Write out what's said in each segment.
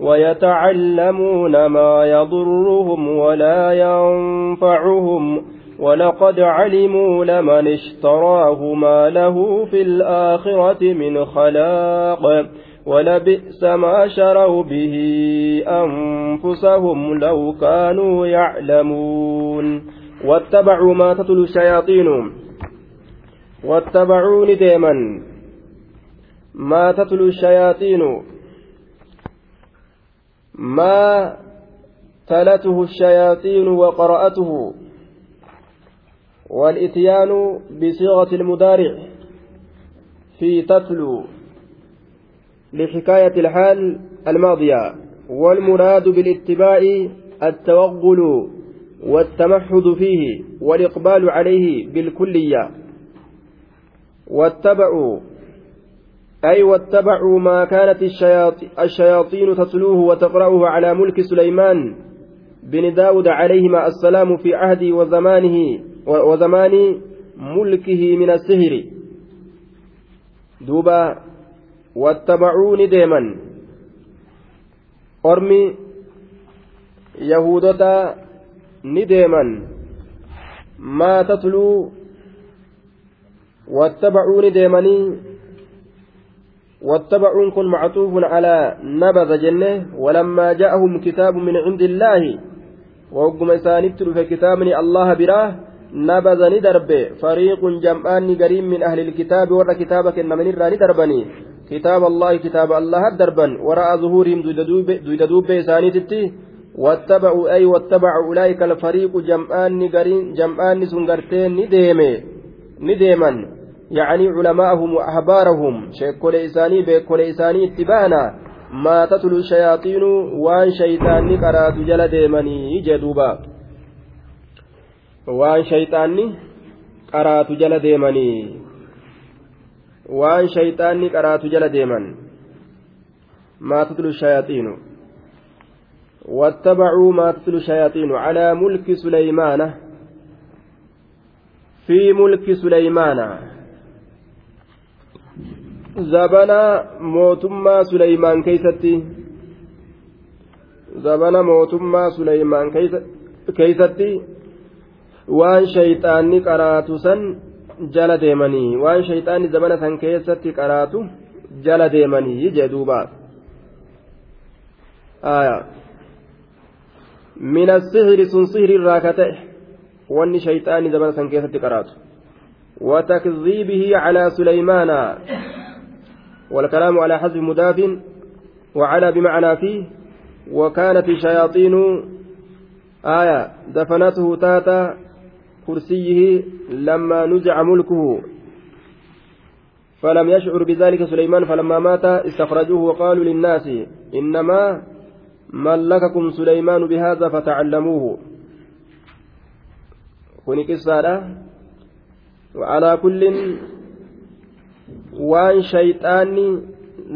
ويتعلمون ما يضرهم ولا ينفعهم ولقد علموا لمن اشتراه ما له في الآخرة من خلاق ولبئس ما شروا به أنفسهم لو كانوا يعلمون واتبعوا ما تتلو الشياطين واتبعوا نديما ما تتلو الشياطين ما تلته الشياطين وقرأته والإتيان بصيغة المدارع في تتلو لحكاية الحال الماضية والمراد بالاتباع التوغل والتمحض فيه والإقبال عليه بالكلية واتبعوا أي واتبعوا ما كانت الشياطين تتلوه وتقرأه على ملك سليمان بن داود عليهما السلام في عهد وزمانه وزمان ملكه من السهر. دوبا واتبعوا نديما أرمي يهودة نديما ما تتلو واتبعوا نديمني واتبعون كن معطوف على نبذ جنة ولما جاءهم كتاب من عند الله وقم سانت في كتاب من الله براه نبذ ندرب. فريق جمعان قريب من أهل الكتاب ورا كتابك من الراني دربني كتاب الله كتاب الله دربا وراء ظهورهم دويد دوب سانيتتي واتبعوا أي واتبعوا أولئك الفريق جمعان قريب جمعان سنغرتين نديمي نديما. يعني علماءهم وأحبارهم. شيكول إساني بيكول إساني اتبانا ما تتلو الشياطين وان شيطاني قرات جل ديمني جدوبا وان شيطاني قرات جل ديمني. وان شيطاني قرات جل ديمن. ما تتلو الشياطين. واتبعوا ما تتلو الشياطين على ملك سليمان في ملك سليمان zabana mootummaa suleymaan keeysatti zabana mootummaa suleymaan keeysatti waan shayxaanni qaraatu san jala deemanii waan shayxaanni zabana san keessatti qaraatu jala deemanii jee duuba min assihiri sun sihiri irraa ka ta'e wanni shayxaanni zabana san keessatti qaraatu وتكذيبه على سليمان والكلام على حذف مضاف وعلى بمعنى فيه وكانت الشياطين آية دفنته تاتا كرسيه لما نزع ملكه. فلم يشعر بذلك سليمان فلما مات استخرجوه وقالوا للناس إنما ملككم سليمان بهذا فتعلموه. كوني قصة وعلى كل waan shayxaanni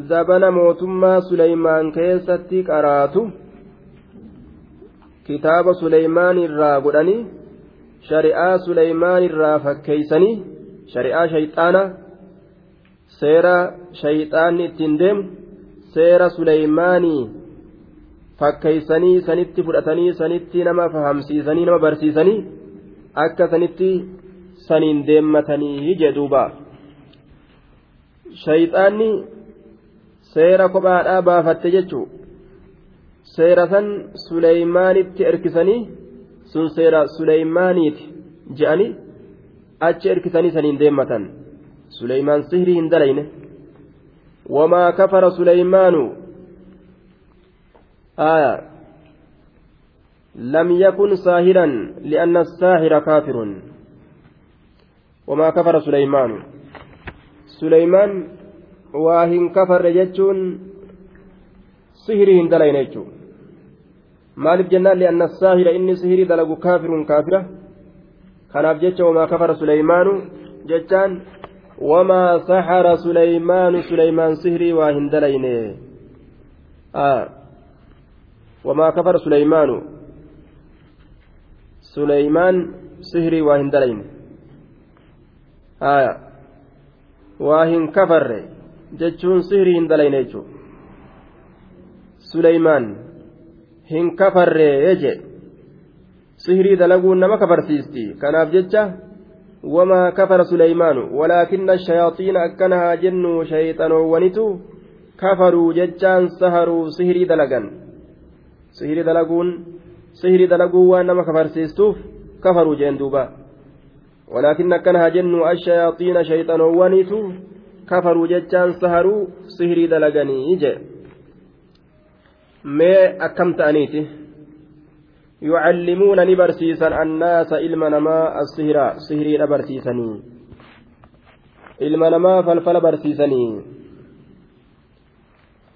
zabana mootummaa suleymaan keessatti qaraatu kitaaba suleymaan irraa godhanii shari'aa suleymaan irraa fakkeeysanii shari'aa shayxaana seera shayxaanni ittiin deemu seera suleymaanii fakkeeysanii sanitti fudhatanii sanitti nama fahamsiisanii nama barsiisanii akka sanitti saniin deemmatanii jedhuuba. Shayxaanni seera kophaadhaa baafatte jechuu seera san suleymaanitti erkisanii sun seera suleymaaniiti je'anii achi erkisanii saniin deemmatan suleymaan sihrii hin dalayne wamaa kafara suleymaanu آية لم يكن ساهرا لأن الساحر كافر وما كفر سليمان سليمان واهن كفر جتون سهرهن دلين جتون maaliif jennaan li'anna saahira inni sihirii dalagu kaafirun kaafira kanaaf jecha wamaa kafara suleymaanu jechaan wamaa saxara suleymaanu suleymaan sihirii waa hin dalayne wamaa kafara suleymaanu suleymaan sihirii waa hin dalayne waa hin kafarre jechuun sihirii hin dalayne jechuudha. Suleymaan hin kafarree je sihirii dalaguun nama kafarsiisti. Kanaaf jecha wamaa kafara suleymaanu walaakinna shayaaxiina akkanahaa jennu shayxanoowwanitu kafaruu jechaan saharuu sihirii dalagan. Sihirii dalaguun sihirii dalaguun waan nama kafarsiistuuf kafaruu jeen duuba walaakinna akkanahaa jennu ashayaaxiina shayxanoowwanitu kafaruu jechaan saharuu sihirii dalaganii je mee akkam ta'aniiti yucallimuuna ni barsiisan annaasa ilma namaa assihira sihiriidha barsiisanii ilma namaa falfala barsiisanii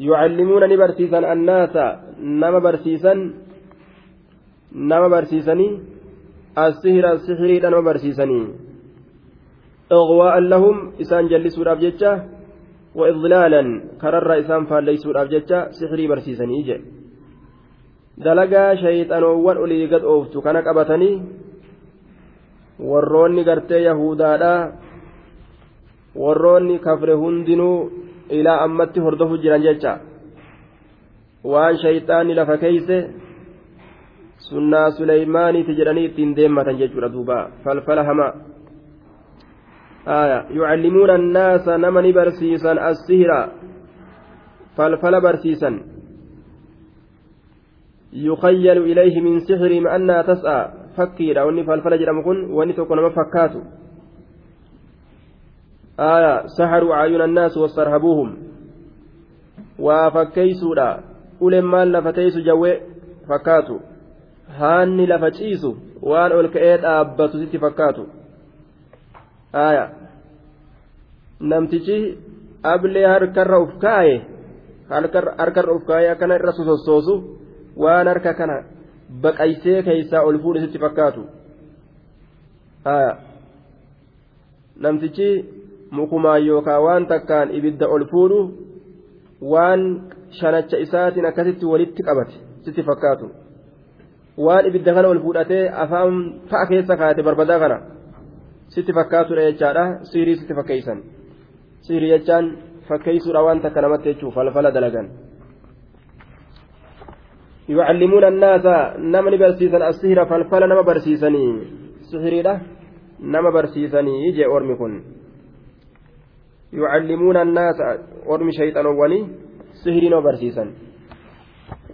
yucallimuuna ni barsiisan annaasa nama barsiisan nama assihira sihiriidha nama barsiisanii ighwaa'an lahum isaan jallisuudhaaf jecha وإضلالا كرر إسام فالليسود أبجتشا سحري برسيسني إجي dalagaa shayxanoowwan olii gad ooftu kana qabatanii warroonni gartee yahudaadha warroonni kafre hundinuu ilaa ammatti hordofu jiran jecha waan shayxaanni lafa keeyse sunnaa suleymaaniiti jedhanii ittiin deemmatan jechuudha duuba. Falfala hamaa آية يعلمون الناس نمني برسيسا السهرة فالفل برسيسا يخيل إليه من سحرهم أنها تسعى فكيرا واني فالفل جرم كن واني تكون مفكاتو آية سحروا أعين الناس واسترهبوهم وفكيسوا لا أولما لفتيس جوي فكاتو haanni lafa ciisu waan ol ka'ee dhaabbatu sitti fakkaatu. Aya. Namtichi ablee harkarra uf kaaye harkarra uf kaaye akkana irra sosossoosu waan harka kana baqaysee keeysaa ol fuudhe sitti fakkaatu. Aya. Namtichi mukumaa yookaa waan takkaan ibidda ol fuudhu waan shanacha isaatiin akkasitti walitti qabate sitti fakkaatu. Waan ibidda kana ol fuudhatee afaan ta'a keessa kaate barbadaa kana sitti fakkaatudha jechaadha siirii sitti fakkeeysan siirii jechaan fakkeeysuudha waan takka namatti jechuuf falfala dalagan yucallimuuna annaasa nama ni barsiisan assihira falfala nama barsiisanii sihiriidha nama barsiisanii jee ormi kun yucallimuuna annaasa ormi shayxanowwanii sihirii nama barsiisan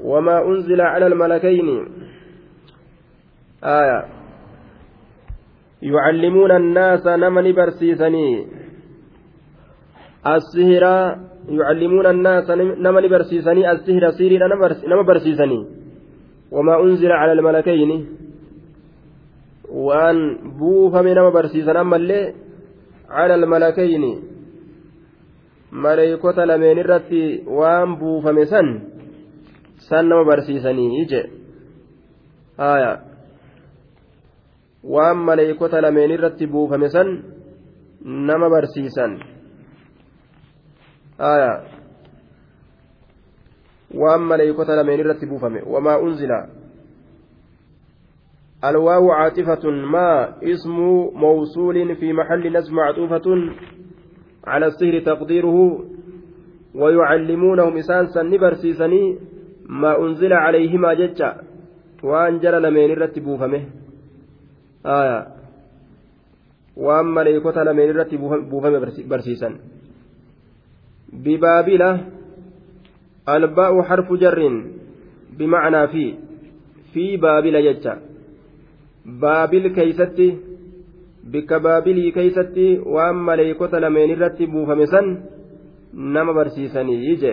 wamaa unzila cala almalakayni aya يعلمون الناس نمني برسيسني. السهر يعلمون الناس نمني برسيسني. السهر سيري نما برسيسني. وما أنزل على الملكين. وأن بوفم نما برسيسن. أما اللي على الملكين. ملائكة لمن الرتي وأن بوفم سن. سن نما برسيسني. يجي آية. Waan maleeykota lameen irratti buufame san nama barsiisan. Aya. Waan maleeykota lameen irratti buufame. Wamaa unzila. الواو عاطفة ما اسم موصول في محل نسب معطوفة على السهر تقديره ويعلمونهم إسانسا نبرسيسني ما أنزل عليهما ججا وأنجل لمن رتبوا فمه waan maleekota lameen irratti buufame barsiisan. Bibaabila. Albaa'u harfu jarrin. Bimacnaa fi. Fi baabila jecha. Baabil keeysatti. Bikka baabilii keeysatti waan maleeykota lameen irratti buufame san nama barsiisanii je.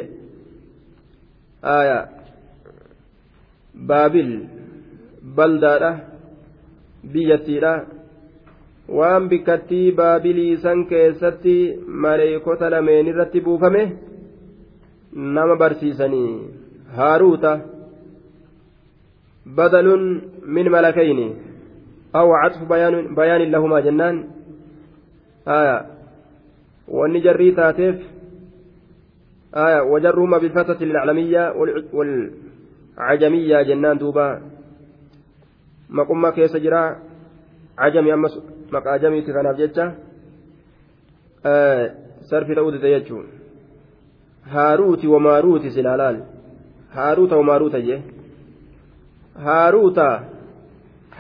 Aya. Baabil. Baldaadha biyyattiidha waan bikkattii baabilii san keessatti maleeykota lameen irratti buufame nama barsiisanii haaruuta badalun min malakayni أو عطف بيان, بيان لهما جنان آية وأن جري تاتيف آية وجرهما بالفتة العلمية والعجمية جنان دوبا maqummaa keessa jira. Ajami ammas maqaa ajamiiti kanaaf jecha. Sarfi ta'uu dide jechuun. Haaruuti wamaaruuti silaalaal haaruuta wamaaruuta jee. Haaruuta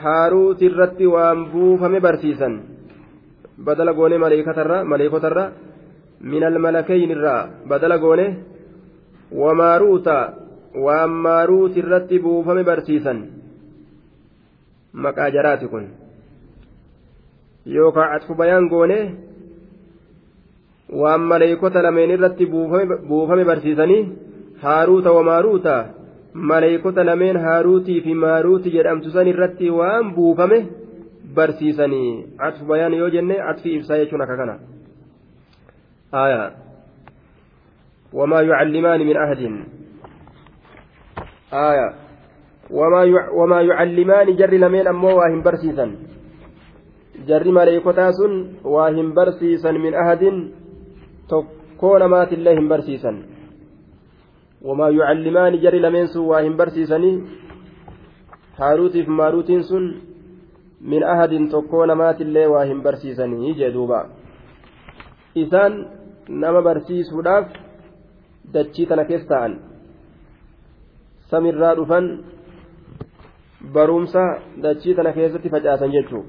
haaruuti irratti waan buufame barsiisan. Badala goone maleekatarra maleekotarra min almalakayn irraa badala goone. Wamaaruuta waan maaruuti irratti buufame barsiisan. Maqaa jaraati kun. Yookaan atfu bayaan goone waan maleekota lameen irratti buufame barsiisanii haaruuta wamaaruuta maleeykota lameen haaruutii fi maaruuti jedhamtu san irratti waan buufame barsiisanii atfu bayaan yoo jenne atfi ibsaa jechuun akka kana. Aya. Wamaa yucallimaani min ahadin. Aya lameen ammoo waa hin barsiisan jarri maleeykotaa sun waa hin barsiisan min ahadin tokkoo namaatillee hin barsiisan وما يعلمان جري لمن سوى واهم برسيسني هاروتي في ماروتين سن من أحد تكون مات الله واهم برسيسني جدوبا إسان نما dachii tana keessa ta'an samirraa dhufan barumsa dachii tana keessatti facaasan jechuudha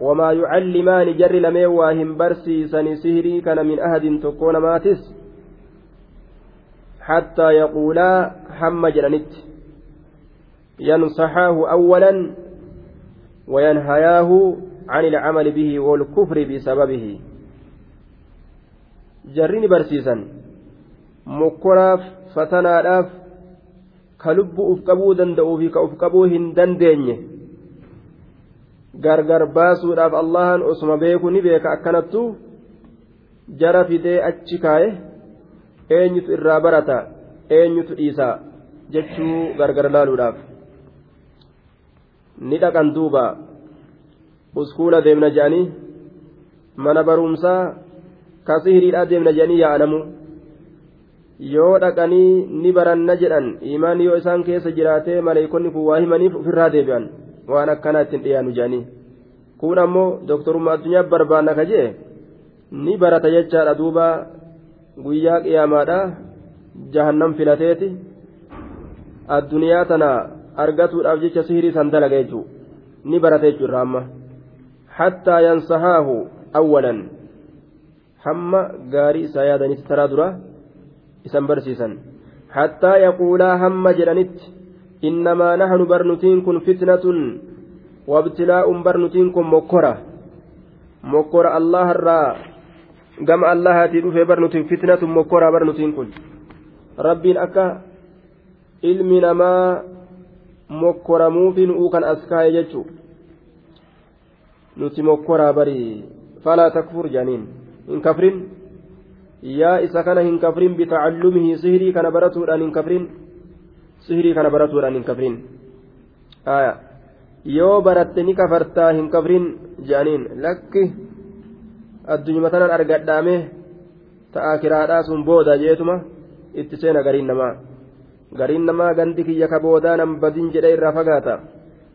wamaa yucallimaani jarri lamee waa hin barsiisani sihirii kana min ahadin tokkoo namaatis حتى يقولا حم جرانت ينصحاه أولا وينهياه عن العمل به والكفر بسببه جريني برسيسا مكراف فتناadhaaf ka lubbu uf qabuu danda'uu fi ka uf qabuu hin dandeenye. Gargar baasuudhaaf allahan osuma beeku ni beeka akkanattu. Jara fidee achi kaaye. Eenyutu irraa barata? Eenyutu dhiisa? Jechuu gargar laaluudhaaf. Ni dhaqan duuba. Uskuula deemna je'anii mana barumsaa. Ka sihiriidhaa deemna je'anii yaa'anamu yoo dhaqanii ni baranna jedhan imaan yoo isaan keessa jiraatee maleeykonni kun waa himaniif ofirraa deebi'an waan akkanaa ittiin dhiyaanu je'anii kun ammoo doktorummaa addunyaa barbaanna ka jee ni barata jechaadha duuba. Guyyaa qiyaamaadha jahannam filateeti. Addunyaa tana argatuudhaaf jecha sihirii san dalaga jechuu ni barate jechuudha amma. Hattaa yansahaahu awwalan. Hamma gaarii isaa yaadanitti taraa dura isan barsiisan hattaa yaquulaa hamma jedhanitti innamaa nahnu barnutiin kun fitnatun wabtilaa'un barnutiin kun mokkora mokkora allaharraa gama allahaatii dhufee barnutiin fitnatun mokkoraa barnutiin kun rabbiin akka ilmi namaa mokkoramuufi nu'uu kan as kaa'e nuti mokkoraa barii falaa takfur janiin hin kafrin yaa isa kana hin kafrin bitacallumihi sihirii kana baratuudhaan hin kafrin sihirii kana baratuudhaan hin kafrin yoo baratte ni kafartaa hin kafrin janiin lakki addunyuma tanan argadhaame ta'a kiraadhaa sun booda jeetuma itti seena gariin namaa gariin namaa gandi kiyya ka boodaa nan badin jedhe irraa fagaata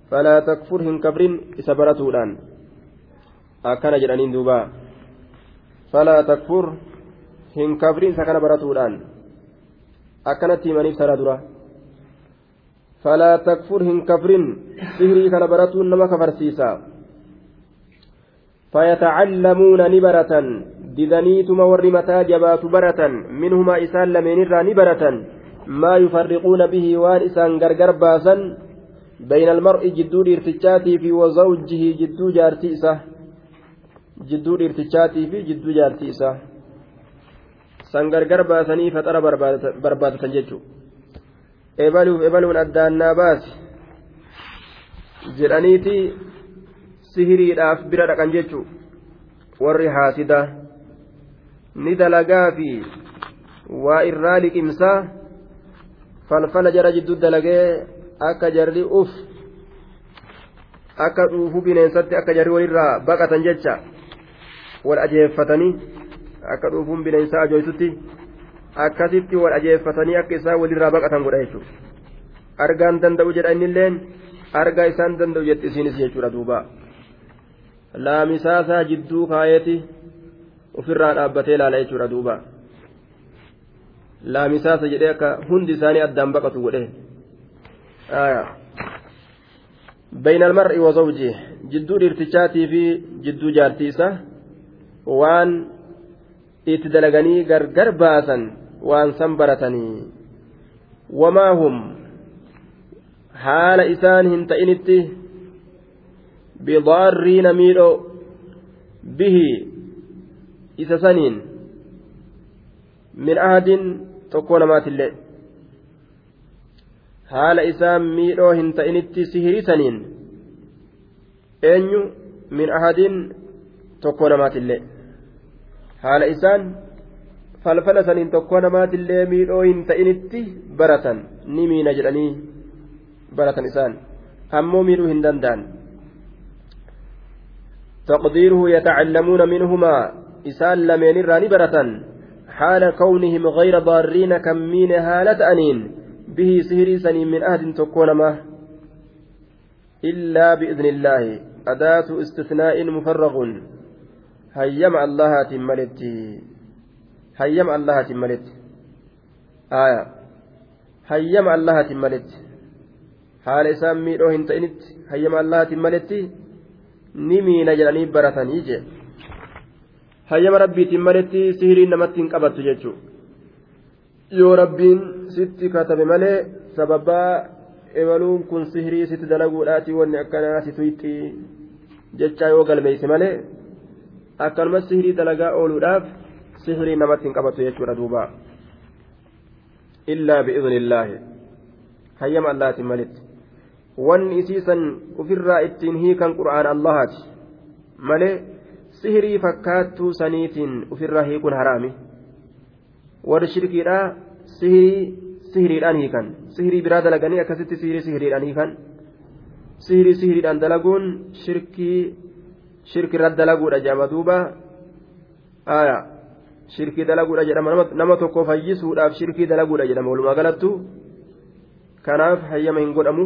falaa takfur hin kabrin isa baratuudhaan akkana jedhaniin duuba falaa takfur hin kabrin isa kana baratuudhaan akkanatti himaniif sara dura falaa takfur hin kabrin sihrii kana baratuun nama kafarsiisa فيتعلمون نبرة jabaatu baratan minhumaa isaan lameenirraa ni baratan maa yufarriquuna bihi waan isaan gargar baasan بين المرء جدو ارتجاتي في وزوجه جدو جارتي إسا جدو ارتجاتي في جدو جارتي san gargar baasanii faxara barbaadatan jechuudha ebaluuf ebaluun addaannaa baasi jedhaniiti sihiriidhaaf bira dhaqan jechuudha warri haasidaa ni dalagaa fi waa irraa liqimsaa falfala jara jidduu dalagee akka jarri uf akka dhuufuu bineensatti akka jarri walirraa baqatan jecha wal ajeeffatanii. akka dhuufuun bineensaa ajooytutti akkasitti wal ajeeffatanii akka isaan walirraa baqatan godha jechuudha argaan danda'u jedha innilleen argaa isaan danda'u jetti isiinis jechuudha duuba laamisaasaa jidduu kaayeeti ofirraa dhaabbatee ilaala jechuudha duuba laamisaasa jedhee akka hundi isaanii addaan baqatu godhe بين المرء وزوجه جدو الارتشاتي في جدو جارتيسا waan itti dalaganii gargar baasan waan san baratanii wamaa hum haala isaan hin ta'initti bidaarriina miidho bihi isa saniin min ahadin tokkoo namaatillee haala isaan miidhoo hin ta'initti sihirisaniin eenyu min ahadin tokkoo namaatillee haala isaan falfala saniin tokko namaatillee miidhoo hin ta'initti baratan ni miina jedhanii baratan isaan ammoo miidhuu hin danda'an تقديره يتعلمون منهما إسان لمن الراني برة حال كونهم غير ضارين كمين هالة أنين به سهري سنين من أهد تكون ما إلا بإذن الله أداة استثناء مفرغ hayyama allahaatiin maletti hayyama allahaatiin maletti aya hayyama allahaatiin maletti haala isaan miidhoo hin ta'initti hayyama allahaatiin maletti ni miina jedhanii baratanii jee hayyama rabbiitiin maletti sihiriin namatti hin qabattu jechuudha yoo rabbiin sitti katabe malee sababaa ebaluun kun sihirii sitti dalaguudhaati wanni akkanaa si tuyxi jechaa yoo galmeeyse malee. Akkanuma sihirii dalagaa ooluudhaaf sihirii namatti hin qabatu jechuudha duuba illaa bi'iznillaahi hayyama allaatiin malitti wanni isiisan ufirraa ittiin hiikan qura'aan allahaati malee sihirii fakkaattuu saniitiin ufirraa hiikuun haraami warri shirkiidhaa sihirii sihiriidhaan hiikan sihirii biraa dalaganii akkasitti sihirii sihiriidhaan hiikan sihirii sihiriidhaan dalaguun shirkii shirki irratti dalaguudha jedhama duuba shirkii dalaguudha jedhama nama tokko fayyisuudhaaf shirkii dalaguudha jedhama walumaa galattu kanaaf hayyama hin godhamu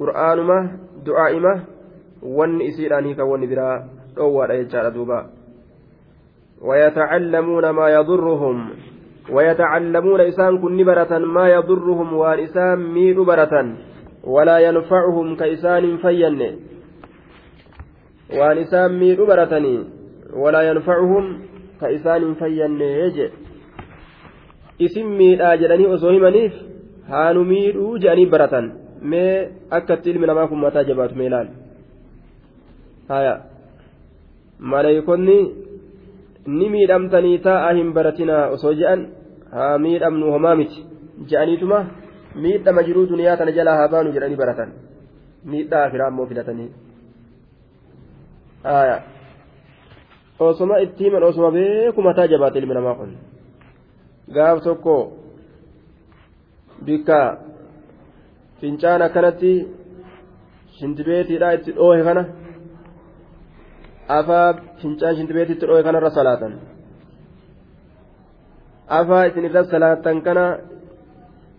qur'aanuma du'aa'ima wanni isiidhaan hiikan wanni biraa dhoowwaadha jechaadha duuba ويتعلمون ما يضرهم ويتعلمون إسان كن برة ما يضرهم وان إسان مير برة ولا ينفعهم كإسان فين waan isaan miidhu baratanii walaa yanfacuhum ka isaan hin fayyannee je isin miidhaa jedhanii osoo himaniif haanu miidhuu jedhanii baratan mee akkatti ilmi namaa kun mataa jabaatu mee ilaal haya maleeykonni ni miidhamtanii taa'aa hin baratinaa osoo je'an haa miidhamnu homaa miti je'aniituma miidhama jiruu duniyaa tana jalaa haa baanu jedhanii baratan miidhaa afiraa ammoo filatanii osoma itti himan osoma beeku mataa jabaate ilmi namaa kun. Gaaf tokko bikka fincaan akkanatti shintibeetiidha itti dhoohe kana. Afaa fincaan shintibeetitti dhoohe kanarra salaatan. Afaa isin irra salaatan kana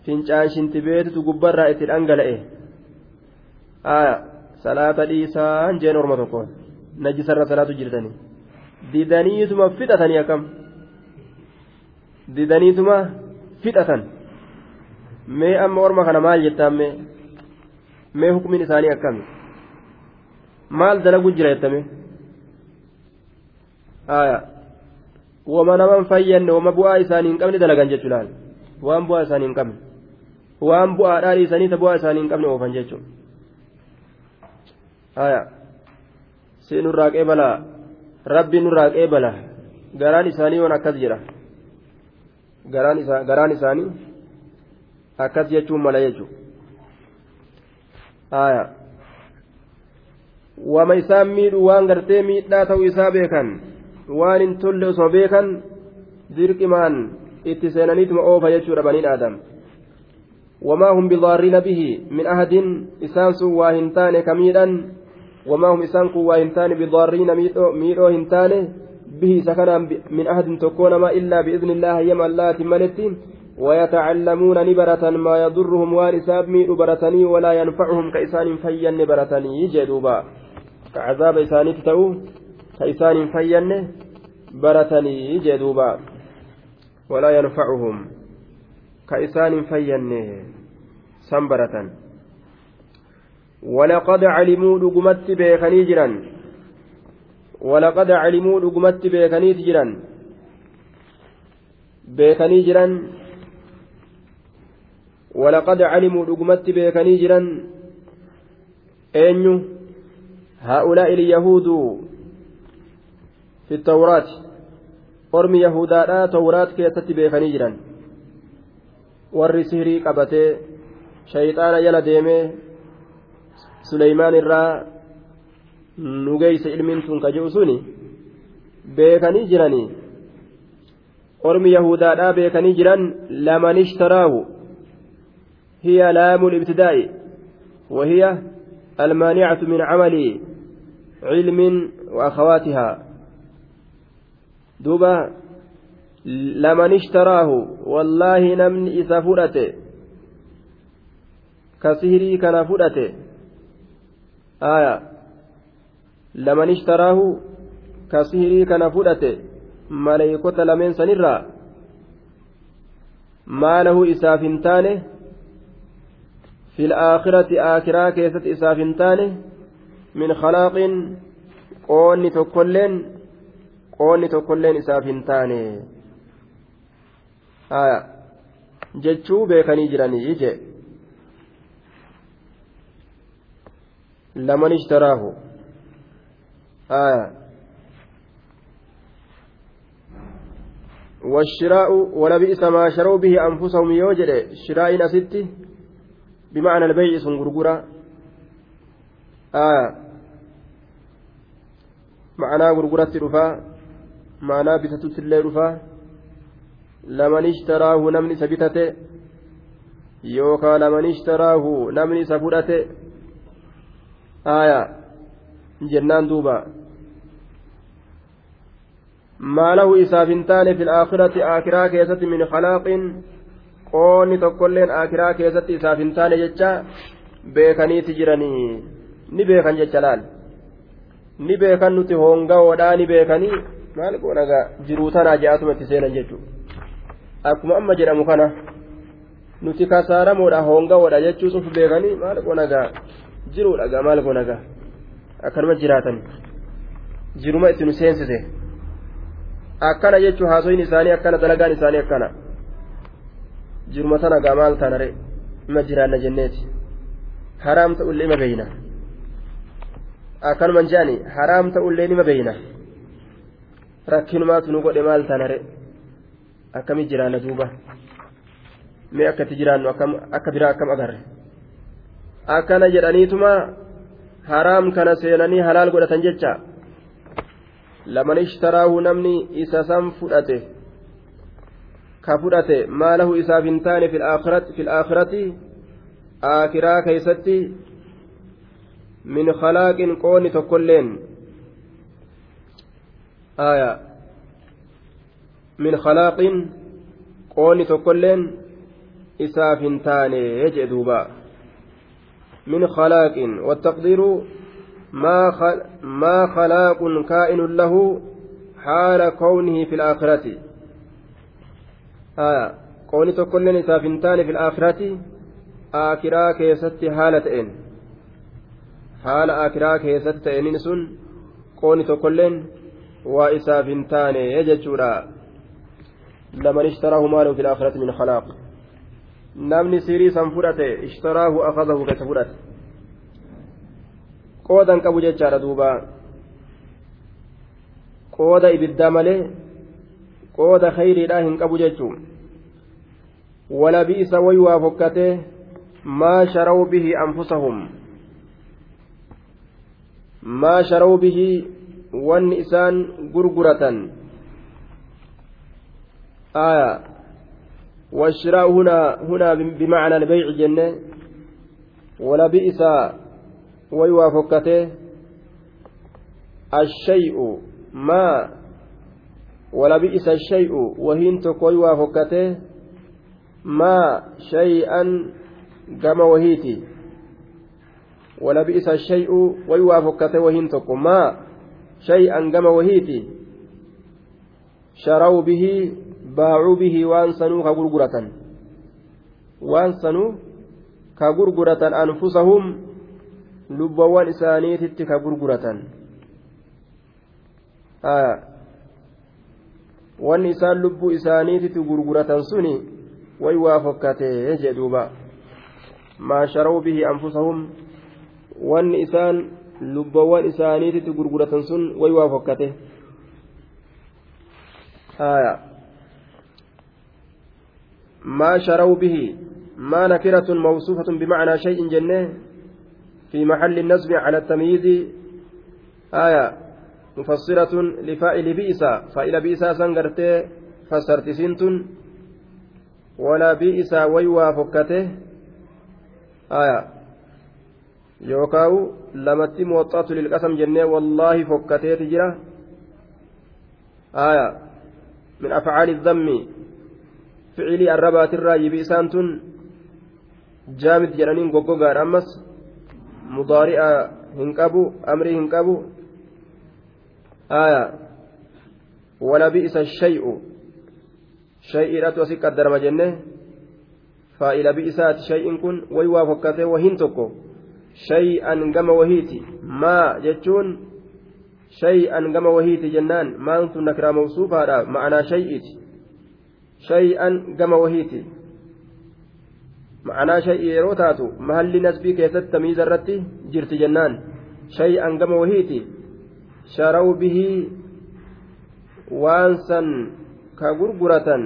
fincaan shintibeetitu gubbarraa itti dhangala'e. Salaata dhiisaan jeen orma tokkoon najisarra salaatu jirtanii didaniituma fixatanii akkam didaniituma fixatan mee amma orma kana maal jettaan mee mee hukumin isaanii akkami maal dalagu jira jettame aya wama naman fayyanne wama bu'aa isaanii hin qabne dalagan jechuu laal waan bu'aa isaanii hin qabne waan bu'aadhaa dhiisanii ta bu'aa isaanii hin qabne oofan jechuudha haya si nurraa qeebalaa rabbi nurraa qeebala garaan isaanii waan akkas jedha garaan isaanii akkas jechuun mala jechuudha wama isaan miidhu waan gartee miidhaa ta'uu isaa beekan waan hin tolle osoo beekan dirqimaan itti seenaniituma oofa jechuudha baniin aadam wamaa hum bidaarriina bihi min ahadin isaan sun waa hin taane kamiidhan waa hin taane bidaarriina miidhoo hin taane bihi isa kanaan min ahadin tokkoo nama illaa bi'izni illaa hayyama allaatiin maletti ويتعلمون نبرة ما يضرهم وارساب ميء برتني ولا ينفعهم كإسان فين برتني جدوبا كعذاب إساني تتأو كإسان فين برتني جدوبا ولا ينفعهم كإسان فين سنبرة ولقد علموا لقمت بيخني جرا ولقد علموا لقمت بيخني جرا بيخني جرا ولقد علموا لقمت بيخني جرا أين هؤلاء اليهود في التوراة. ormi yahudaadhaa tawraat keessatti beekanii jiran warri sihirii qabatee shayxaana jala deemee irraa nugeeyse ilmiin tun ka ji'u suni beekanii jiranii ormi yahudaadhaa beekanii jiran laman ishtaraahu hiya laamu libtidaa'i وهي المانعة من عمل علم وأخواتها laman ishtaraahu wallaahi namni isa fudhate ka sihirii kana fudhate laman ishtaraahu ka sihirii kana fudhate maleeykota lameen sanirraa maalahu isaaf hin taane في الآخرة آخرة كيست إساف تاني من خلاق قوني تكلين qoonni tokkolleen isaaf hin taane jechuu beekanii jiranii je laman ishtaraahu والشراء ولبئس ما شروا به أنفسهم يوجد شراء أستي بمعنى البيع سنغرغرة آه معنى غرغرة رفاه maanaa bitatutti illee dhufaa laman ishtaraahu namni isa bitate yookaan laman ishtaraahu namni jennaan duuba maalahu isaaf hin taane fil aakhirati aakiraa keessatti min khalaaqin qoonni tokkolleen aakiraa keessatti isaaf hin taane jecha beekaniiti jiranii ni beekan jecha laal ni beekan nuti hongawoodhaa ni beekanii maal godhagaa jiruu tanaa ja'atuma itti seenan jechuudha akkuma amma jedhamu kana nuti kasaaramoodha hongawoodha jechuus uf beekanii maal godhagaa jiruudhagaa maal godhagaa akkanuma jiraatan jiruma itti nu seensise akkana jechuun haasoyin isaanii akkana dalagaan isaanii akkana jiruma tanagaa maal taanare ima jiraanna jenneeti haraam ta'ullee ima beeyna akkanuman je'ani haraam ta'ullee nima beeyna rakkinumaatu nu godhe maal tanare akkami jiraanna duuba mee akkatti jiraannu akka biraa akkam agarre akkana jedhaniituma haraam kana seenanii halaal godhatan jecha laman ishtaraahu namni isa san fudhate ka fudhate maalahu isaaf hin taane fi aakhirati aakiraa keeysatti min khalaaqin qoonni tokkolleen آية من خلاق قوني تقولين إساف تاني يجئ دوبا من خلاق والتقدير ما خل ما خلاق كائن له حال كونه في الآخرة. آية. قوني تقولين إساف تاني في الآخرة آكرا كيست حالة إن حال آكرا كيست إن سن waa isaaf hin taane jechuudha laman ishtaraahu maalahu fi laakhirati min khalaaq namni sirii san fudhate ishtaraahu akadahu keessa fudhate qoodan qabu jechaadha duuba qooda ibiddaa malee qooda khayriidhaa hin qabu jechuun walabiisa way waa fokkatee maa sharaw bihi anfusahum maa sharaw bihi wanni isaan gurguratan آية والشراء هنا هنا بمعنى البيع جنة ولبئس ويوافقته. الشيء ما ولبئس الشيء وهين تكوي وافقته ما شيئا كما وهيتي. ولبئس الشيء ويوافقته وهين تكو ما شيئا كما وهيتي. شروا به باعوا به وان سنوا كغرغرة وان سنوا كغرغرة أنفسهم لبوان إسانيتي كغرغرة wanni isaan lubbuu isaaniititti gurguratan suni way waa fokkatee jedhuuba maa sharaw bihi anfusahum wanni isaan lubbawwan isaaniititti gurguratan sun way waa fokkate ما شروا به ما نكرة موصوفة بمعنى شيء جنة في محل النصب على التمييز. آية مفسرة لفائل بئسا فائل بئسا سنغرتي فسرت سنتن ولا بئسا ويوا فكته آية يوكاو لمتي موطات للقسم جنة والله فكته تجرى آية من أفعال الذم. فعلي الربات الرأي بئسانتن جامد جرانين غوغوغار أمس مضارئة هنكبو أمري هنكبو آية. ولبئس الشيء. شيء لا توسك الدرم جنة. فإلى بئسات شيء كن ويوافقته وهن تكو شيئا كما وهيتي. ما جتون شيئا كما وهيتي جنان. ما أنت نكرا موصوفة. معنى شيء شيئا كما وهيتي معنى شيء yeroo taatu mahalli nasbii keessatti tamiiza irratti jirti jennaan shay'an gama wahiiti sharaw bihii waan san ka gurguratan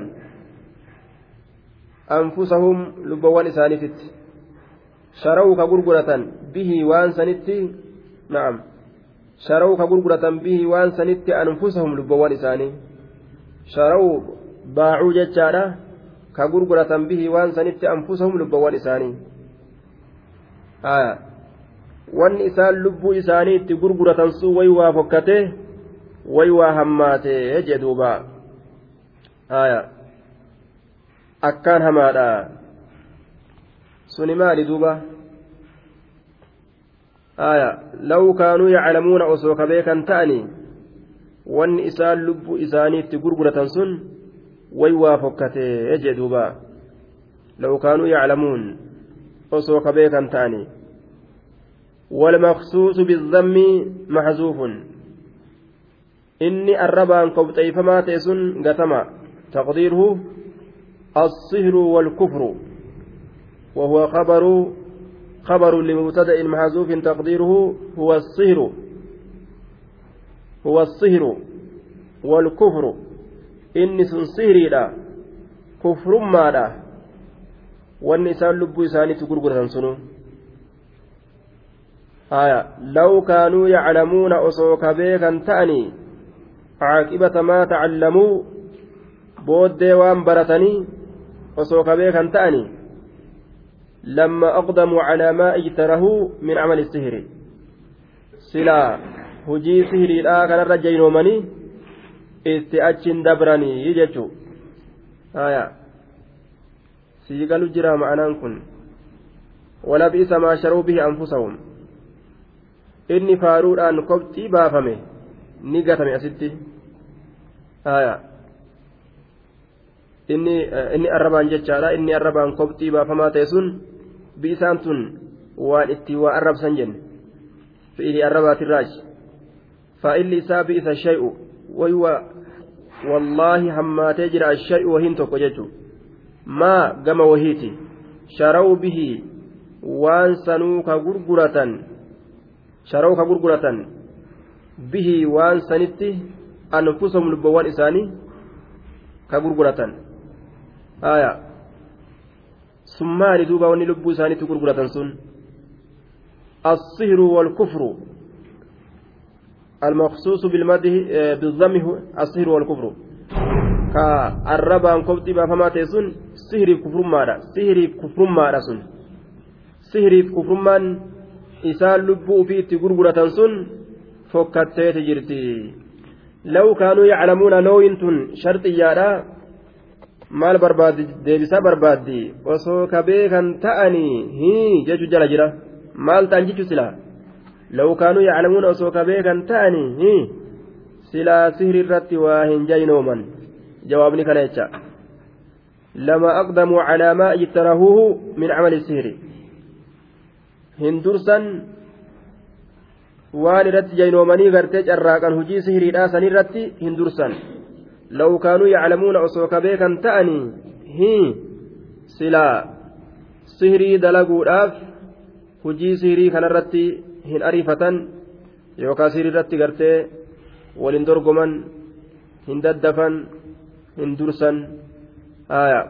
anfusahum lubbawwan isaaniititti sharaw ka gurguratan bihii waan sanitti na'am sharaw ka gurguratan bihii waan sanitti anfusahum lubbawwan isaanii sharaw baacuu jechaadha ka gurguratan bihii waan sanitti anfusahum lubbawwan isaanii wanni isaan lubbuu isaanii itti gurguratan sun way waa fokkate way waa hammaate jedhuuba haya akkaan hamaadha suni maali duuba law kaanuu yaclamuuna osoo ka beekan ta'ani wanni isaan lubbuu isaanii itti gurguratan sun way waa fokkate jedhuuba law kaanuu yaclamuun ta'ani والمخصوص بالذم محذوف. إني الربان قبطيفما تيسن قتما. تقديره الصهر والكفر. وهو خبر خبر لمبتدأ محذوف. تقديره هو الصهر. هو الصهر والكفر. صهري لا كفر ما لا والنسان لبو إساني تقرقر سنو haya law kaanuu yaclamuuna osoo ka beekan ta'anii caaqibata maa tacallamuu booddee waan baratanii osoo ka beekan ta'anii لما أقدموا على ما اجترهوا من عمل السحر سلا hujii sihiriidhaa kanarra jeynoomanii itti achin dabranii jechuu haya sii galu jira ma'anaan kun. Walabiisa maa sharuu bihi anfusahum. Inni faaruudhaan kobxii baafame ni gatame asitti. Inni arrabaan jechaadha. Inni arrabaan kobxii baafamaa ta'e sun biisaan tun waan itti waa arrabsan jenne. Fi'ili arrabaatirraaji faa'illi isaa bi'isa shay'u waywa wallaahi hammaatee jira ashay'u wahiin tokko jechu maa gama wahiiti sharaw bihi waan sanuu ka gurguratan sharoo ka gurguratan bihii waan sanitti anfusahum lubbawwan isaanii ka gurguratan haya sun maali duuba wanni lubbuu isaaniitti gurguratan sun الصهر والكفر المخصوص بالمده بالضم الصهر والكفر. كالربان كبتي بافما تيسون سهري كفرمادا سهري كفرمادا سن سهري كفرمان إسان لبو في تغرغرة سن فكتت جرتي. لو كانوا يعلمون نوين تن شرطيادا maal barbaaddi deebisaa barbaaddi osoo ka beekan ta'anii hii jechu jala jira maal ta'an jechu silaa hii silaa sihri irratti waa hin jaynooman jawaabni kana jecha lama aqdamuu calaa maa ijtarahuuhu min camali sihri hin dursan waan irratti jaynoomanii gartee carraaqan hujii sihriidhaa san irratti hin dursan لو كانوا يعلمون أصوك بيكا تأني هي سلا سهري دلقودhaaf hujii sihirii kanarratti hin ariifatan yookaan sihirii irratti gartee waliin dorgoman hin daddafan hin dursan haya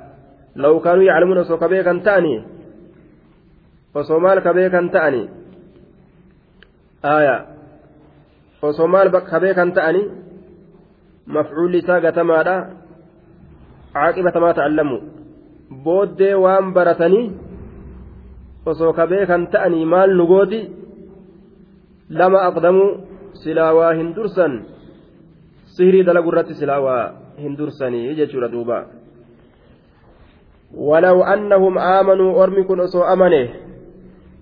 law kaanuu yaclamuuna osoo ka beekan ta'anii osoo maal ka beekan ta'anii osoo maal ka beekan ta'anii mafcuulli isaa gatamaadha caaqibatamaa ta'allamu booddee waan baratanii osoo ka beekan ta'anii maal nu gooti lama aqdamu silaa waa hin dursan sihirii dalagu irratti silaa waa hin dursanii jechuudha duuba ولو أنهم آمنوا أرمكن أسو أمنه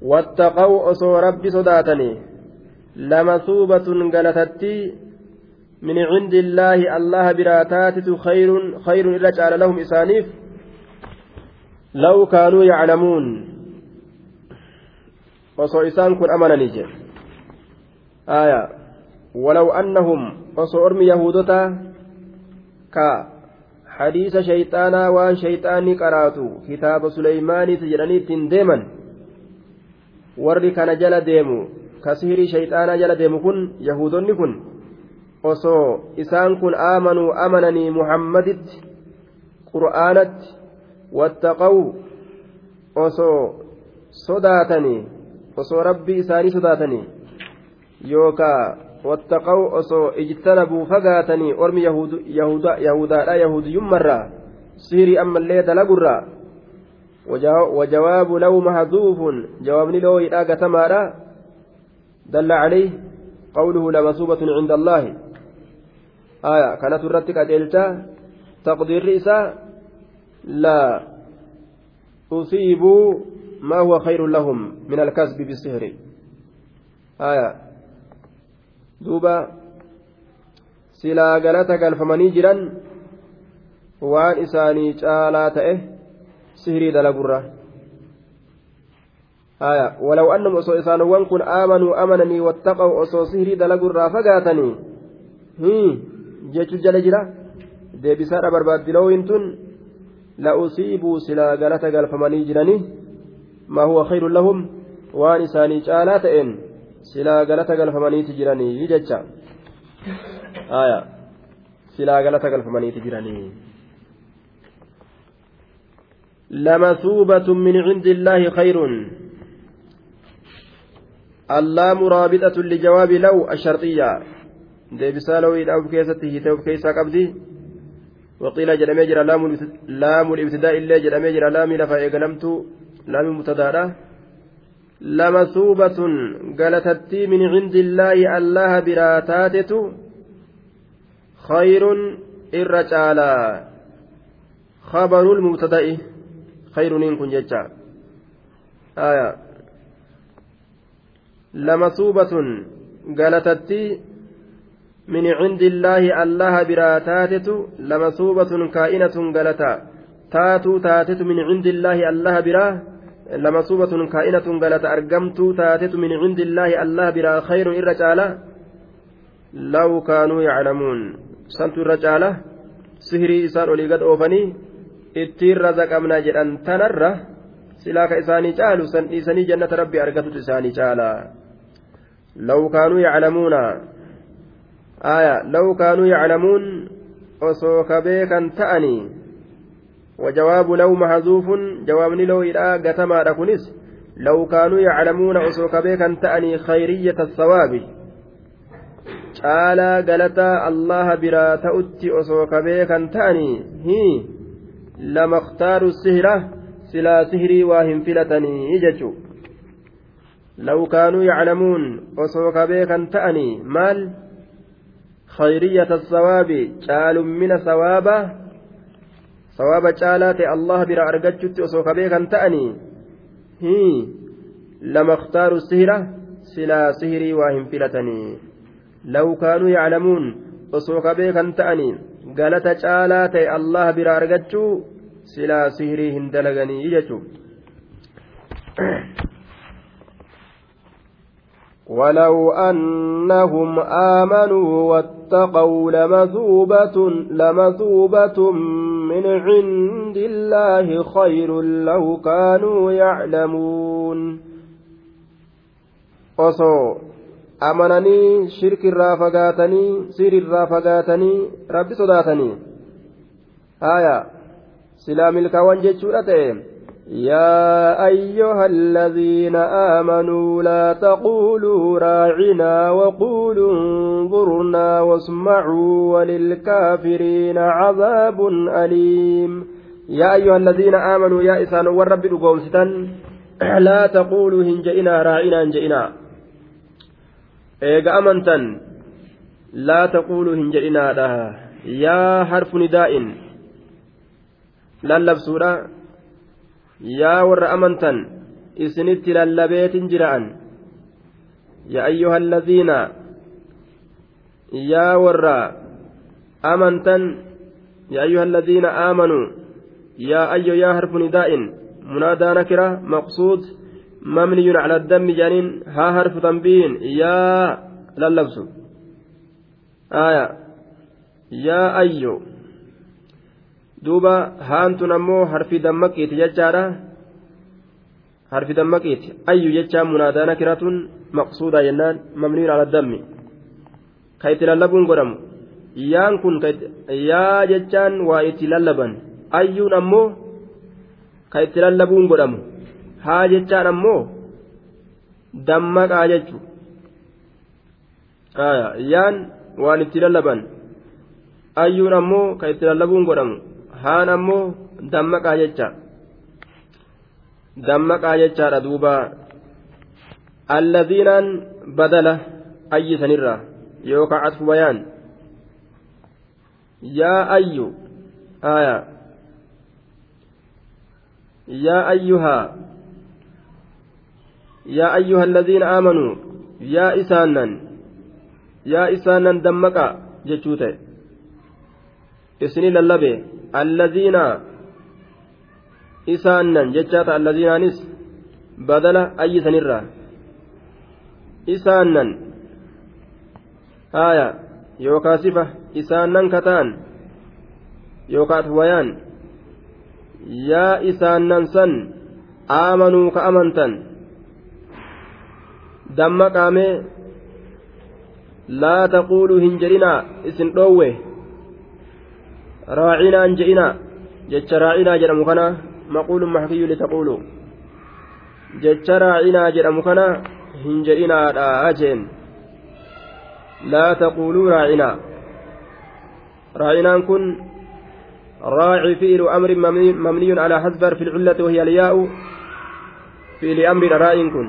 واتقوا أسو ربي صداتني لمثوبة قلتتي من عند الله الله براتات خير خير إلا جعل لهم إسانيف. لو كانوا يعلمون. osoo isaan kun amananii jedhe ormi yahudotaa ka hadiisa shayxaanaa waan shayxaanni qaraatu kitaaba suleymaaniiti jedhanii ittiin deeman warri kana jala deemu ka sihirii shayxaanaa jala deemu kun yahudonni kun osoo isaan kun aamanuu amananii muhammaditti qur'aanatti wattaqaw osoo sodaatanii osoo rabbii isaanii sodaatanii yookaa wattaqaw osoo ijtanabuu fagaatanii ormi yahudaadha yahudiyyummarraa sihirii ammallee dalagurraa وجواب لو محذوف جواب لو يداغ تمارا دل عليه قوله لمثوبة عند الله آية كانت الرتك أدلتا تقدير رئيسا لا أصيبوا ما هو خير لهم من الكسب بالسحر آية duuba silaa galata galfamanii jiran waan isaanii caalaa ta'e sihirii dalagurra haya walaw annum osoo isaanowwan kun aamanuu amananii wattaqahu osoo sihirii dalagurraa fagaatanii jechu jala jira. Deebisaadha barbaaddiloowin tun. La'usiibuu silaa galata galfamanii jiranii maa huwa khayrun lahum? Waan isaanii caalaa ta'een. Silaa galata galfamaniiti jiranii jecha haya silaa galata galfamaniiti jiranii لمثوبة من عند الله خير اللام رابطة لجواب لو الشرطية deebisaa lawii dhaaf keessatti hiitee of keessaa qabdi waqiila jedhamee jira laamul ibtidaa illee jedhamee jira laamii lafa eegalamtu min cindi illaahi allaha biraa taatetu khayrun irra caalaa khabarul mubtada'i khayruniin kun jecha aya lamasuubatun galatattii من عند الله الله برا تاتت لمثوبة كائنة غلتا تاتو تاتت من عند الله الله برا لمثوبة كائنة غلتا أرقمت تاتت من عند الله الله برا خير الرجالة لو كانوا يعلمون. سنت الرجالة سهري إسان ولي قد أوفني. ittiin razaqamna jedhan tanarra silaa ka isaanii caalu san dhiisanii jannata rabbi argatutu isaanii caala لو كانوا يعلمون. آية. لو كانوا يعلمون. أصوك بيكا تأني. وجواب لو محذوف جوابني لو إلى قتما ركنس لو كانوا يعلمون أصوك بيكا تأني خيرية الثواب caalaa galataa allaha biraa ta'utti osoo kabee kan ta'anii hi lama ktaaru sihira silaa sihirii waa hin filatanii jechu law kaanuu yaclamuun osoo kabee kan ta'anii maal ثواب قالات الله برا أرجتشت وسوك بيكا تأني. هي لما اختاروا السهرة سلا سهري واهم فلتني. لو كانوا يعلمون وسوك بيكا تأني. قالت قالات الله برا أرجتشو سلا سهري هندلغني يجتشو ولو أنهم آمنوا واتقوا لمثوبة لمثوبة من عند الله خير لو كانوا يعلمون irraa fagaatanii sir irraa fagaatanii rabbi sodaatanii haya silaa milkaawwan jechuudha ta'e يا أيها الذين آمنوا لا تقولوا راعنا وقولوا انظرنا واسمعوا وللكافرين عذاب أليم. يا أيها الذين آمنوا يا إسان والرب لقومستا لا تقولوا هنجئنا راعنا هنجئنا. إيقا أمنتا لا تقولوا هنجئنا يا حرف نداء. للبسولا yaa warra amantan isinitti lallabeetin jira'an yaa ayyuha alladhiina yaa warra amantan yaa ayyuha alladhiina aamanuu yaa ayyo yaa harfu nidaa'in munaadaa nakira maqsuud مبني على الدم جانين ها حرف تنبيه يا للبس آية يا أيو duuba haantun ammoo harfi dammaqiiti jechaadha. Harfi dammaqiiti. Ayyu jechaan munaadaana kiratun maqsuudaa jennaan mamniin ala dammi. Ka itti lallabuun godhamu. Yaan kun yaa jechaan waa itti lallaban. Ayyuun ammoo ka itti lallabuun godhamu. Haa jechaan ammoo dammaqaa jechu. Yaan waan itti lallaban. Ayyuun ammoo ka itti lallabuun godhamu haan ammoo dammaqaa jecha. Dammaqaa jechaadha duuba. Alladiinaan badala ayyisanirra yookaan atfu bayaan yaa ayyu aya yaa ayyuhaa. Yaa ayyuha alladiina aamanuu yaa isaannan. Yaa isaannan dammaqaa jechuu ta'e. Isinii lallabe allaziina isaannan jechaata allaziinaanis badala ayyisanirraa isaannan haaya yookaa sifa isaannan kataan yookaa atwayaan yaa isaannan san aamanuu ka amantan damma qaamee laa taquuluu hin jedhinaa isin dhoowwe راعينا أنجئنا جتش راعينا جرم كنا مقول محكي لتقولوا جتش راعينا جرم كنا هنجئنا أجين لا تقولوا راعنا راعنا كن. راعي فعل أمر مبني على حذف في العلة وهي الياء. في لأمر راع كن.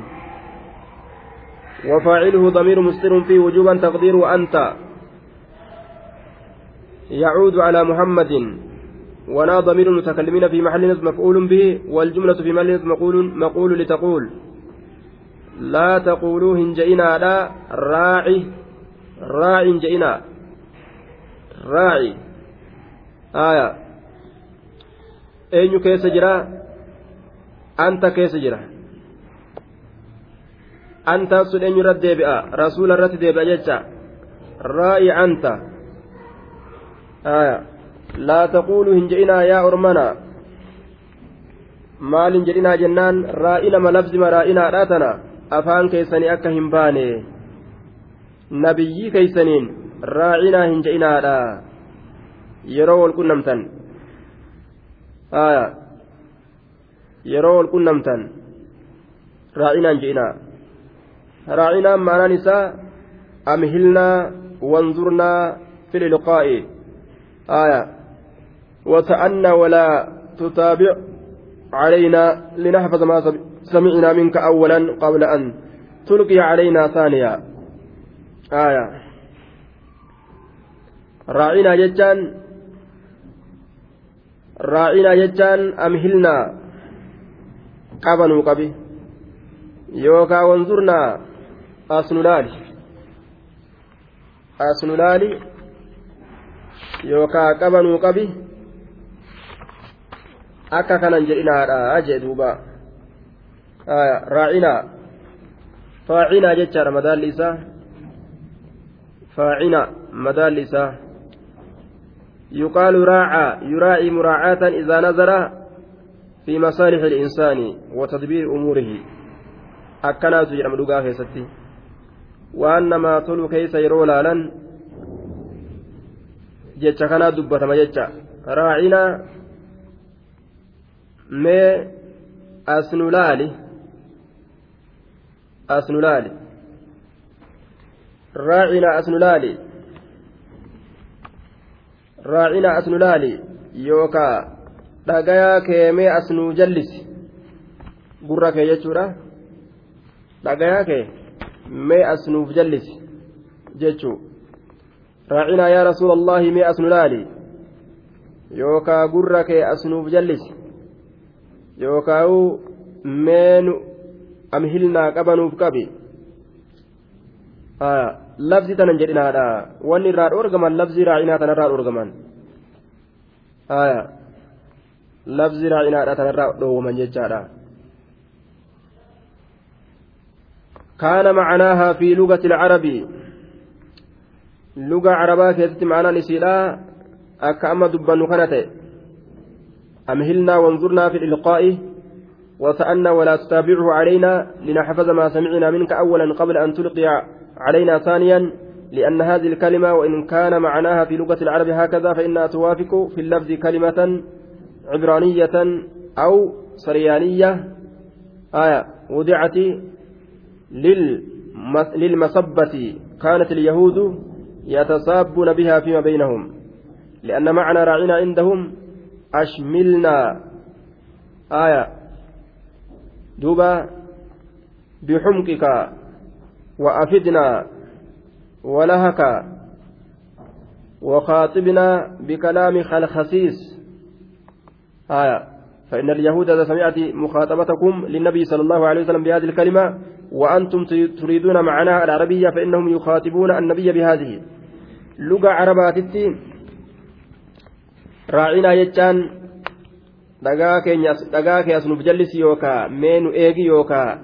وفاعله ضمير مستر فيه وجوبا تقدير أنت يعود على محمد ونا ضمير المتكلمين في محل نصب مفعول به والجملة في محل نصب مقول مقول لتقول. لا تقولوا هنجئنا لا راعي راعي جئنا. راعي. آية. أين كيس جرا أنت كيس جرا أنت سن أين يرد رسول الرد ديبئة راعي أنت. آية لا تقولوا هنجئنا يا أرمنا maal jedhinaa jennaan raa'ina ma labzima raa'inaa dhaatana afaan keessanii akka hin baane nabiyyii keeysaniin raacinaa hin je'inaadha yeroo wal qunnamtan yeroo wal qunnamtan raacinaa hin je'inaa raacinaan maanaan isaa amhilnaa wanzurnaa في الإلقاء آية. وتأنى ولا تتابع علينا لنحفظ ما سمعنا منك أولا قبل أن تلقي علينا ثانيا. آية. راعينا جتان راعينا جتان أمهلنا قبنوا قبي. يوكا وانظرنا. أسنلالي أسنلالي يوكا قبنوا قبي akka kanan jedhinaadha jee duuba. Raacinaa faacinaa jechaadha madaalli isaa. Faacina madaalli isaa. يقال راعى يراعي مراعاة إذا نظر في مصالح الإنسان وتدبير أموره أكنات جرم لقاه ستي وأنما طلو كيس يرولا لن جتش كنا دبة ما جتش راعنا mee as nu laali as nu laali raacina as nu laali raacina as nu laali yookaa dhagayaa keemee as nu jallisi gurra kee jechuudha dhagayaa kee mee as nuuf jallisi jechuu raacinaa yaa rasuula allahi mee as nu laali yookaa gurra kee as nuuf jallisi yookaan meenu amhilnaa qabanuuf qabi labsi tanan jedhinaadha wanni irraa dhoorgaman labsi raacinaa tanarraa dhoorgaman labsi raacinaadha tanarraa dhoowwaman jechaadha كان معناها في لغة العرب لغة عربية كيست معنى نسيلا أكا أما دبان كانت أمهلنا وانظرنا في الإلقاء وسألنا ولا تتابعه علينا لنحفظ ما سمعنا منك أولا قبل أن تلقي علينا ثانيا لأن هذه الكلمة وإن كان معناها في لغة العرب هكذا فإنها توافق في اللفظ كلمة عبرانية أو سريانية آية وضعت للمصبة كانت اليهود يتصابون بها فيما بينهم لأن معنى راعنا عندهم أشملنا. آية. دوبا. بحمقك وأفدنا ولهك وخاطبنا بكلام خلخسيس. آية. فإن اليهود إذا سمعت مخاطبتكم للنبي صلى الله عليه وسلم بهذه الكلمة وأنتم تريدون معناها العربية فإنهم يخاطبون النبي بهذه. لغة عرباتي raacinaa jechaan dhagaa kee asnuuf jallisi yookaa mee nu eegi yookaa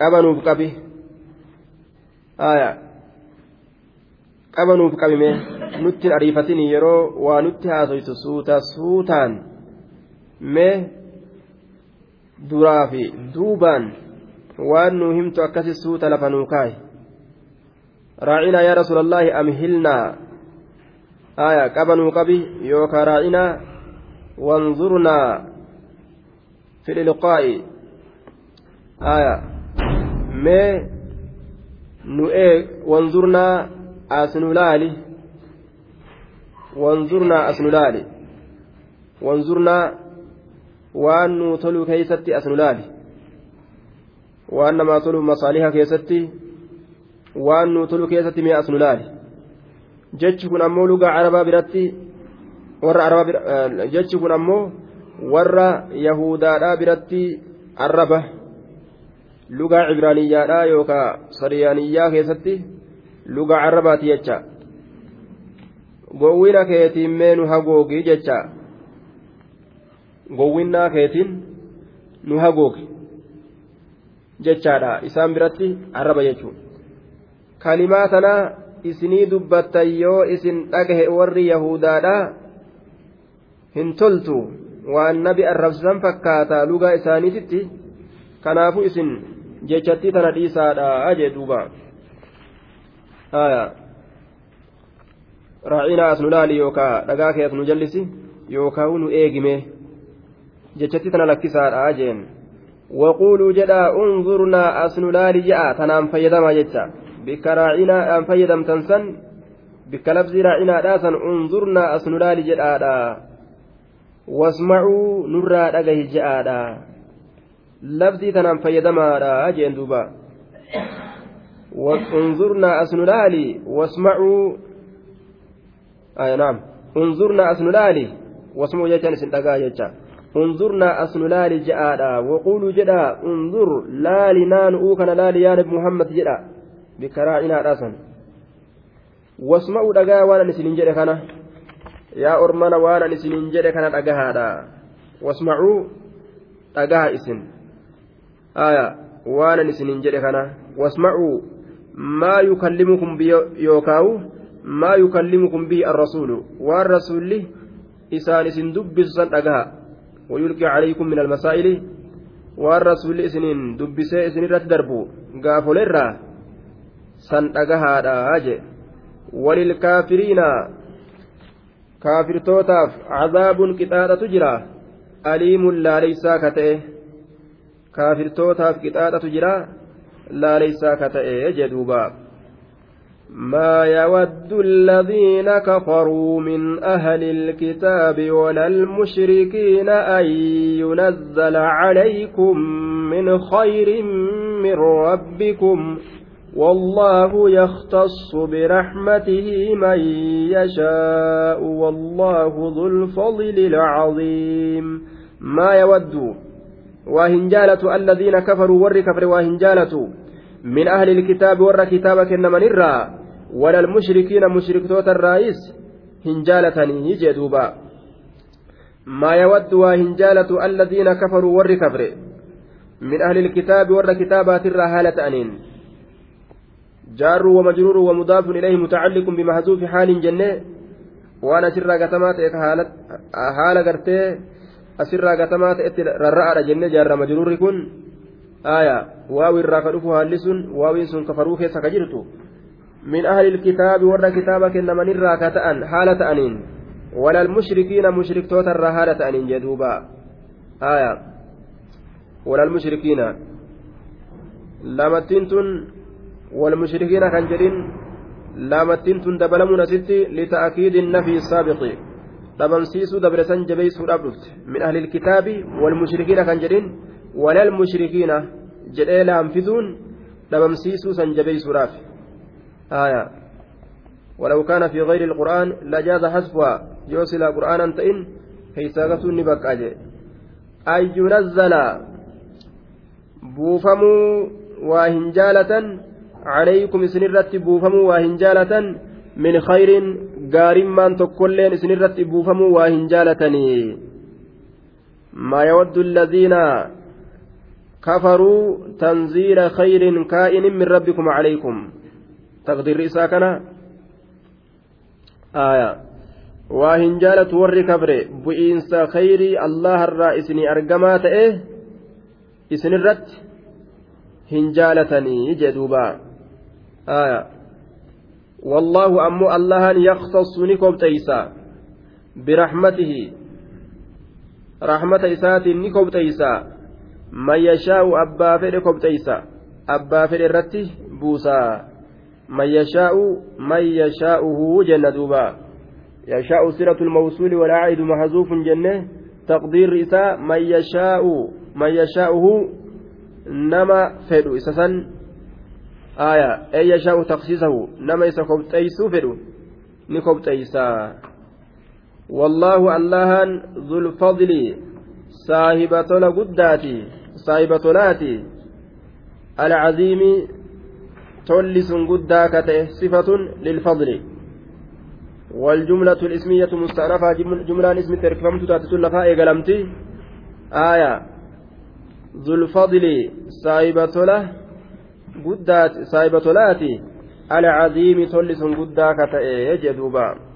qabanuuf qabi qabanuuf qabi mee nutti ariifatini yeroo waa nutti haasoytu suuta suutaan mee duraa fi duubaan waan nu himtu akkasi suuta lafa nuu kaaye raacinaa yaa rasuulallaahi amhilnaa آية قبنوا قبي يوكا راعنا وانظرنا في الإلقاء آية مي نؤي وانظرنا أسنولالي وانظرنا أسنولالي وانظرنا waan nu toluu keeysatti as nu laali waan namaa toluu masaaliha keessatti waan nu toluu keessatti mee as nu laali jechi kun ammoo lugaa arabaa biratti warra arabaa jechi kun ammoo warra yahudaadhaa biratti arraba lugaa cibraaniyyaadhaa yookaan sariyaaniyyaa keessatti lugaa arrabaati jecha. Gowwina keetiin mee nu hagoogi jecha. Gowwinnaa keetiin nu hagoogi jechaadha. Isaan biratti arraba jechuun kalimaa tanaa isinii dubbattan yoo isin dhagahe warri yahudaadha hin toltu. Waan nabi arrabsan fakkaata lugaa isaaniititti kanaafu isin jechattii tana dhiisaadha jee duuba raacinaa as nu laali yookaa dhagaa kee as nu jallisi yookaa nu eegime jechatti tana lakkisaadha jeen waquuluu jedhaa unzurnaa as nu laali je'a tanaan fayyadamaa jecha bikka raacinaa fayyadamtan san bikka labsii raacinaadhaa san unzurnaa as nu laali jedhaadha wasmacuu nurraa dhagahi je'aadha labsii tanaan fayyadamaadha jeen duuba انظرنا أسنلالي واسمعوا. آه نعم. انظرنا أسنلالي واسمعوا جيتان سنتقا جيتان انظرنا أسنلالي جاء وقولوا جدا انظر لالي نان أوكنا لالي يا نبي محمد جدا بكراعنا راسا. واسمعوا دقا وأنا نسنين جدا كان. يا أرمانا وأنا نسنين جدا كان دقا هذا. واسمعوا دقا اسن. آية. وأنا نسنين جدا كان. واسمعوا. maa yukallimukum yookaawu? Maa yukallimukum bihi arrasuulu? Waan rasuulli isaan isin dubbisan dhagaha. Wayulqii calaykum min almasaa'ili? Waan rasuulli isiniin dubbisee isinirratti darbu gaafolerraa san dhagahaadha jee. Walilkaafiriina kaafirtootaaf cazaabun qixaaxatu jira. Aliimun laaleysaa ka ta'e. Kaafirtootaaf qixaaxatu jira. لا ليس كتئ جدوبا ما يود الذين كفروا من أهل الكتاب ولا المشركين أن ينزل عليكم من خير من ربكم والله يختص برحمته من يشاء والله ذو الفضل العظيم ما يود واهن جالة الذين كفروا ور كفر واهن جالة من أهل الكتاب ور كتابك إنما نرى ولا المشركين مشركتوت الرئيس هنجالتني يجدوبا ما يود واهن جالة الذين كفروا ور كفر من أهل الكتاب ور كتابات الرى هالة أنين. جار ومجرور ومضاف إليه متعلق بمحذوف حال جنة. وأنا سر قتمات حالة قرتي. Asirraa gatamaa ta'etti rarra'aadha jennee jaarra majruurri kun aya waawi irraa ka dhufu haalli sun waawiin sun kafaruu keessa ka jirtu min ahli ilkitaabi warra kitaaba kennamanirraa ka ta'an haala ta'aniin wala almushrikiina mushriktoota haala ta'aniin jedhuuba aya wala almushrikiina lamattiin tun walmushrikiina kan jedhin lamattiin tun dabalamuun asitti lita'akiidi nafi saabiqi dhabamsiisuu dabresan jabeessuudhaaf dhufte min ahlil kitaabi walmushrikiina kan jedhin walal mushrikiina jedhee laamfisuun dhabamsiisuu san jabeessuudhaaf آية ولو كان في غير القرآن لجاز حذفها يوصل قرآنا تئن كيساغة نبك أجي أن ينزل بوفموا واهنجالة عليكم سنرت بوفموا واهنجالة من خير hin jaalatanii maa yawaddu alladhiina kafaruu tanziila khayrin kaa'inin min rabbikum calaykum taqdirri isaa kana aya waa hin jaalatu warri kabre bu'iinsa khayrii allaharraa isinii argamaa ta'e isinirratti hin jaalatanii jedhuuba aya والله أمو الله يختص نكوب تيسا. برحمته. رحمة إسات نكوب تيسا. من يشاء أبا فر كوب تيسا. أبا فر الرتي بوسا. من يشاء من يشاءه جنة دوبا. يشاء سيرة الموصول والعائد محذوف جنة. تقدير إساء. من يشاء من يشاءه نما فدو إسسا yashaa'u taqsiisahu nama isa kobxeeysuu fedhu ni kobxeeysaa wallaahu allahan zulfadli saahibatola guddaati saahibatolaati alcaziimi tolli sun guddaa ka ta'e sifatun lilfadli والجملة الاسمية مستأنفة جملة اسم تركفمت تاتت لفاء قلمتي آية ذو الفضل سايبة له tolaati alcaziimi tolli sun guddaa ka ta'e jedhuuba